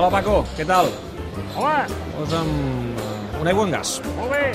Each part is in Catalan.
Hola, Paco, què tal? Hola, Posa'm eh, una aigua en gas. molt bé.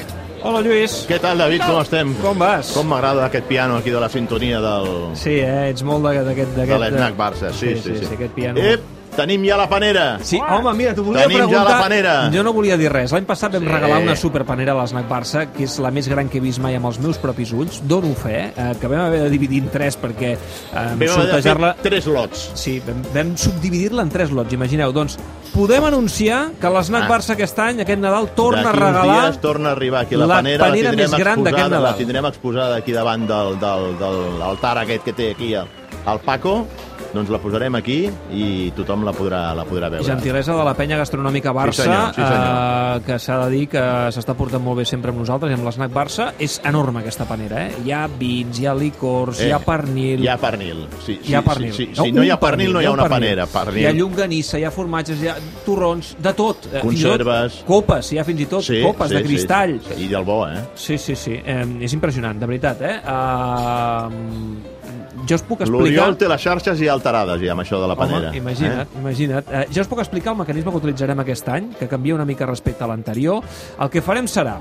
Hola, Lluís. Què tal, David? Com estem? Com vas? Com m'agrada aquest piano aquí de la sintonia del, Sí, eh? ets molt de- d'aquest... de d'aquest- l'Snac Barça. Sí, sí, sí. sí, aquest piano. Ep, tenim ja la panera. Sí, home, mira, t'ho volia Tenim ja preguntar... la panera. Jo no volia dir res. L'any passat vam Sí. regalar una superpanera a l'Snac Barça, que és la més gran que he vist mai amb els meus propis ulls. Dono fe, eh, que vam haver de dividir en tres perquè eh, Vam haver de sortejar-la... fer tres lots. Sí, vam, vam subdividir-la en tres lots, imagineu. Doncs podem anunciar que l'Snac Ah. Barça aquest any, aquest Nadal, torna a regalar... dies torna a arribar aquí la, la panera. panera la més gran d'aquest Nadal. La tindrem exposada aquí davant del, del, del altar aquest que té aquí el, el Paco. Doncs la posarem aquí i tothom la podrà, la podrà veure. Gentilesa de la penya gastronòmica Barça, Sí, senyor, sí, senyor. Eh, que s'ha de dir que s'està portant molt bé sempre amb nosaltres i amb l'Snac Barça. És enorme aquesta panera, eh? Hi ha vins, hi ha licors, Eh, hi ha pernil... Hi ha pernil. Sí, sí, hi ha pernil. Sí, sí, Si no hi ha pernil, no hi ha un una pernil. panera. Pernil. Hi ha llonganissa, hi ha formatges, hi ha torrons, de tot. Eh, i tot Conserves. Copes, hi ha fins i tot copes de cristall. Sí, sí. I del bo, eh? Sí, sí, sí. Eh, és impressionant, de veritat, eh? Uh, jo us puc explicar... L'Oriol té les xarxes ja alterades, ja, amb això de la panera. Home, imagina't, eh? imagina't. Eh, ja us puc explicar el mecanisme que utilitzarem aquest any, que canvia una mica respecte a l'anterior. El que farem serà,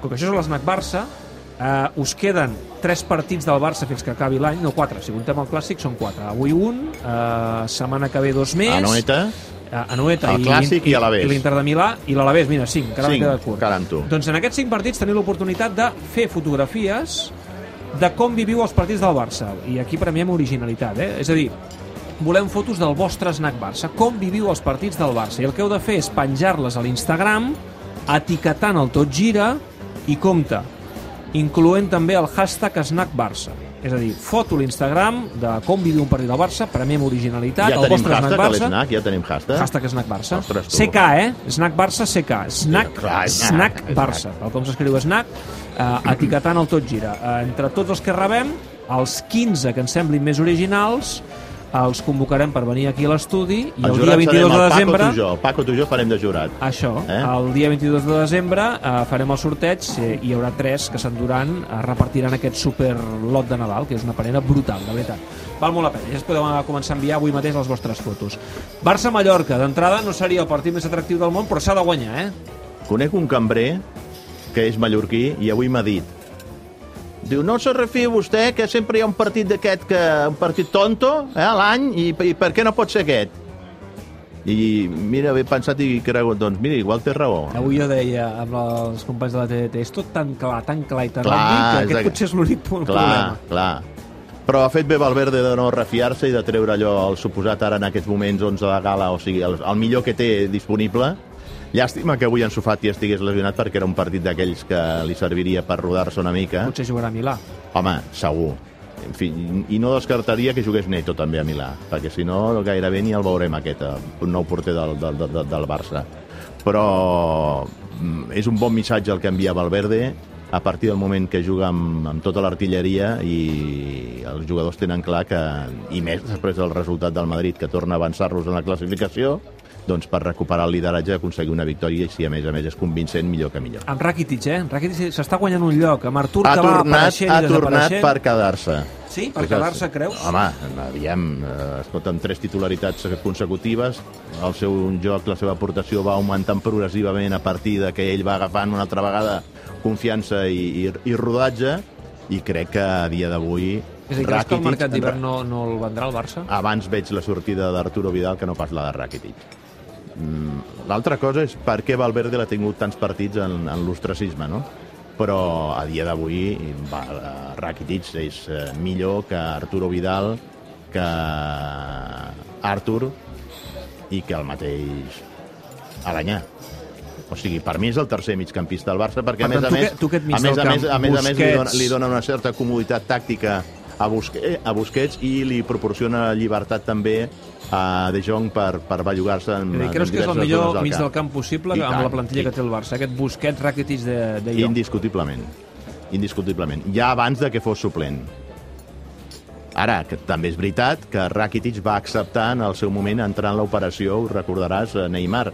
com que això és l'Snac Barça, eh, us queden tres partits del Barça fins que acabi l'any, no quatre, si comptem el clàssic són quatre. Avui un, eh, setmana que ve dos més... A Noeta, a Anoeta El Clàssic i Alavés. i l'Inter de Milà i l'Alavés, mira, cinc, encara m'he Cinc, quedat curt. Doncs en aquests cinc partits teniu l'oportunitat de fer fotografies de com viviu els partits del Barça. I aquí premiem originalitat, eh? És a dir, volem fotos del vostre snack Barça, com viviu els partits del Barça. I el que heu de fer és penjar-les a l'Instagram, etiquetant el Tot Gira i compte, incloent també el hashtag Snack Barça. És a dir, foto l'Instagram de com viviu un partit del Barça, premiem originalitat, ja el vostre hashtag snack Barça. l'Snac, ja tenim hashtag. Hashtag Snack Barça. Ostres, tu. CK, eh? Snack Barça, CK. Snack, clar, snack snack. Barça. Tal com s'escriu Snack, eh, etiquetant el tot gira. Eh, entre tots els que rebem, els 15 que ens semblin més originals, els convocarem per venir aquí a l'estudi i el, El dia jurat 22 serem de desembre... Paco, tu jo. Paco, tu jo farem de jurat. Això, Eh? el dia 22 de desembre eh, farem el sorteig eh, i hi haurà tres que s'enduran, eh, repartiran aquest super lot de Nadal, que és una panera brutal, de veritat. Val molt la pena, ja es podeu eh, començar a enviar avui mateix les vostres fotos. Barça-Mallorca, d'entrada no seria el partit més atractiu del món, però s'ha de guanyar, eh? Conec un cambrer que és mallorquí i avui m'ha dit Diu, no se refia vostè que sempre hi ha un partit d'aquest, que un partit tonto eh, a l'any, i, i per què no pot ser aquest? I mira, he pensat i cregut, doncs mira, igual té raó. Avui jo deia amb els companys de la TDT, és tot tan clar, tan clar i tan Clar, obvi que aquest aqu- potser és l'únic punt Clar, problema. clar. Però ha fet bé Valverde de no refiar-se i de treure allò, el suposat ara en aquests moments 11 de gala, o sigui, el, el millor que té disponible. Llàstima que avui en Sofati estigués lesionat perquè era un partit d'aquells que li serviria per rodar-se una mica. Potser jugarà a Milà. Home, segur. En fi, i no descartaria que jugués Neto també a Milà, perquè si no gairebé ni el veurem aquest, eh, un nou porter del, del, del, del Barça. Però mm, és un bon missatge el que envia Valverde a partir del moment que juga amb, amb tota l'artilleria i els jugadors tenen clar que, i més després del resultat del Madrid, que torna a avançar-los en la classificació, doncs per recuperar el lideratge aconseguir una victòria i si a més a més és convincent, millor que millor. Amb Rakitic, eh? Rakitic s'està guanyant un lloc. Amb Artur, Ha que va tornat, apareixent ha i tornat per quedar-se. Sí? Per quedar-se, creus? Home, aviam, eh, escolta, amb tres titularitats consecutives, el seu joc, la seva aportació va augmentant progressivament a partir de que ell va agafant una altra vegada confiança i, i, i rodatge, i crec que a dia d'avui És a dir, creus que el Rakitic- mercat d'hivern no, no el vendrà el Barça? abans veig la sortida d'Arturo Vidal que no pas la de Rakitic. Mm, L'altra cosa és per què Valverde l'ha tingut tants partits en, en l'ostracisme, no? Però a dia d'avui eh, Rakitic és eh, millor que Arturo Vidal, que Artur i que el mateix Alanyà. O sigui, per mi és el tercer migcampista del Barça, perquè Per a més tant, a tu més, que- tu que et mig a més, a més, a més, a més li, dona, li dona una certa comoditat tàctica a, Busque, a Busquets i li proporciona llibertat també a De Jong per, per bellugar-se en, en creus que és el millor zones mig del camp possible I amb tant, la plantilla i- que té el Barça? Aquest Busquets, Rakitic de, de Jong. Indiscutiblement. Indiscutiblement. Ja abans de que fos suplent. Ara, que també és veritat que Rakitic va acceptar en el seu moment entrar en l'operació, ho recordaràs, eh, Neymar,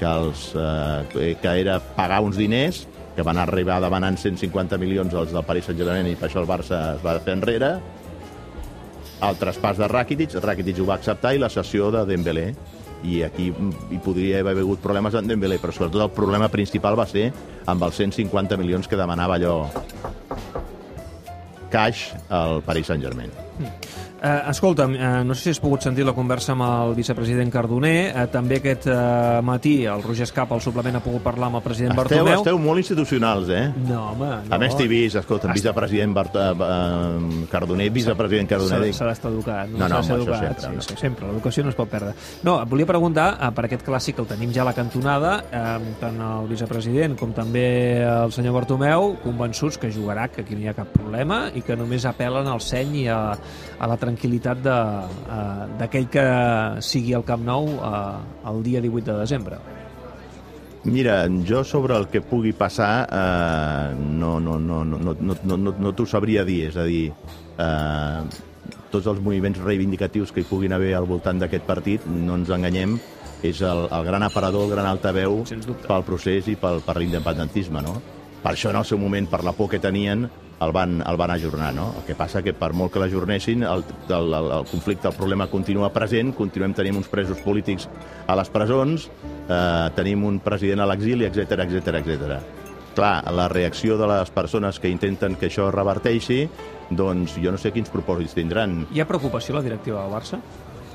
que, els, eh, que era pagar uns diners que van arribar demanant 150 milions als del Paris Saint-Germain i per això el Barça es va fer enrere. El traspàs de Rakitic, Rakitic ho va acceptar i la cessió de Dembélé i aquí hi podria haver hagut problemes amb Dembélé, però sobretot el problema principal va ser amb els 150 milions que demanava allò cash al Paris Saint-Germain. Eh, escolta'm, eh, no sé si has pogut sentir la conversa amb el vicepresident Cardoner. Eh, també aquest eh, matí el Roger Escap, al suplement, ha pogut parlar amb el president Esteu, Bartomeu. esteu molt institucionals, eh? No, home, no. A més t'he vist, escolta, Està- vicepresident Bart eh, Cardoner, vicepresident Cardoner... S'ha d'estar educat. No, no, home, això educat, sempre, sí, sí, sempre. L'educació no es pot perdre. No, et volia preguntar, eh, per aquest clàssic que el tenim ja a la cantonada, eh, tant el vicepresident com també el senyor Bartomeu, convençuts que jugarà, que aquí no hi ha cap problema i que només apel·len al seny i a, a la tranquil·litat de, eh, d'aquell que sigui al Camp Nou eh, el dia 18 de desembre. Mira, jo sobre el que pugui passar eh, no, no, no, no, no, no, no, no, t'ho sabria dir, és a dir, eh, tots els moviments reivindicatius que hi puguin haver al voltant d'aquest partit, no ens enganyem, és el, el gran aparador, el gran altaveu pel procés i pel, per l'independentisme, no? Per això en el seu moment, per la por que tenien, el van, el van ajornar, no? El que passa que per molt que l'ajornessin, el, el, el, el conflicte, el problema continua present, continuem tenint uns presos polítics a les presons, eh, tenim un president a l'exili, etc etc etc. Clar, la reacció de les persones que intenten que això reverteixi, doncs jo no sé quins propòsits tindran. Hi ha preocupació a la directiva del Barça?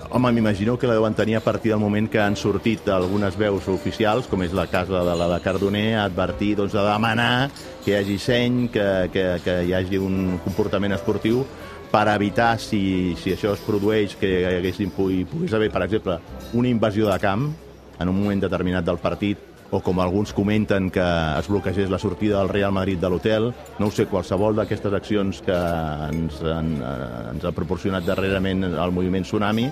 Home, m'imagino que la deuen tenir a partir del moment que han sortit algunes veus oficials, com és la casa de la de Cardoner, a advertir, doncs, a demanar que hi hagi seny, que, que, que hi hagi un comportament esportiu per evitar, si, si això es produeix, que hi haguessin, pugui, pogués haver, per exemple, una invasió de camp en un moment determinat del partit, o com alguns comenten que es bloquegés la sortida del Real Madrid de l'hotel. No ho sé, qualsevol d'aquestes accions que ens, en, eh, ens ha proporcionat darrerament el moviment Tsunami,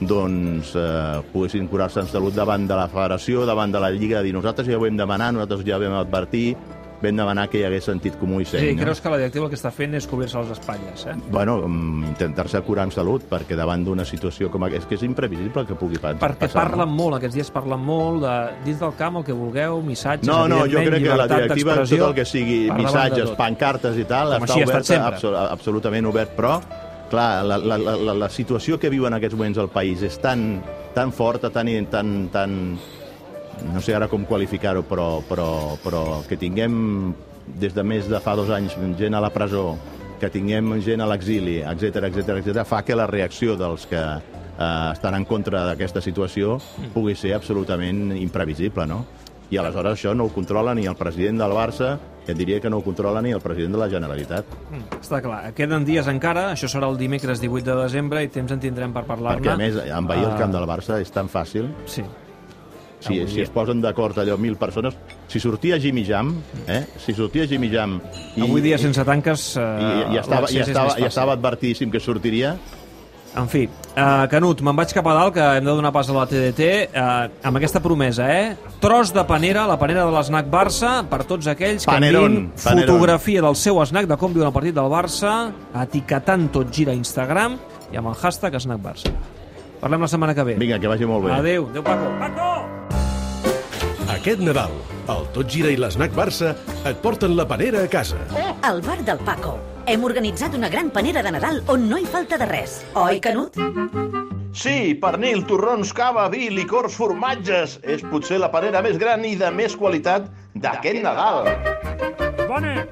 doncs eh, poguessin curar-se en salut davant de la federació, davant de la Lliga, dir nosaltres ja ho vam demanar, nosaltres ja vam advertir, vam demanar que hi hagués sentit comú i Sí, seny. no? creus que la directiva el que està fent és cobrir-se les espatlles, eh? Bueno, mm, intentar-se curar en salut, perquè davant d'una situació com aquesta, és que és imprevisible que pugui pa- passar. Perquè parlen molt, aquests dies parlen molt de dins del camp el que vulgueu, missatges, No, no, jo crec que la directiva, tot el que sigui missatges, pancartes i tal, Com està obert, absol absolutament obert, però clar, la, la, la, la, situació que viu en aquests moments al país és tan, tan forta, tan, tan, tan no sé ara com qualificar-ho, però, però, però que tinguem des de més de fa dos anys gent a la presó, que tinguem gent a l'exili, etc etc etc, fa que la reacció dels que eh, estan en contra d'aquesta situació pugui ser absolutament imprevisible, no? I aleshores això no ho controla ni el president del Barça, et diria que no ho controla ni el president de la Generalitat. Mm, Està clar. Queden dies encara, això serà el dimecres 18 de desembre i temps en tindrem per parlar-ne. Perquè, a més, envair el Ah, camp del Barça és tan fàcil. Sí. Si, Avui si dia. es posen d'acord allò mil persones... Si sortia Jimmy Jam, eh? Si sortia Jimmy Jam... I, Avui dia, sense tanques, eh, I, i, estava, i, estava, i estava advertidíssim que sortiria, En fi, uh, Canut, me'n vaig cap a dalt, que hem de donar pas a la TDT, uh, amb aquesta promesa, eh? Tros de panera, la panera de l'esnac Barça, per tots aquells que Panerón, enviïn Panerón. fotografia del seu snack, de com viuen el partit del Barça, etiquetant tot gira a Instagram i amb el hashtag snack Barça. Parlem la setmana que ve. vinga, que vagi molt bé. Adéu. Adéu, Paco. Paco! Aquest Nadal, el Tot Gira i l'Snac Barça et porten la panera a casa. Al bar del Paco. Hem organitzat una gran panera de Nadal on no hi falta de res. Oi, Canut? Sí, pernil, torrons, cava, vi, licors, formatges. És potser la panera més gran i de més qualitat d'aquest Nadal. Bona!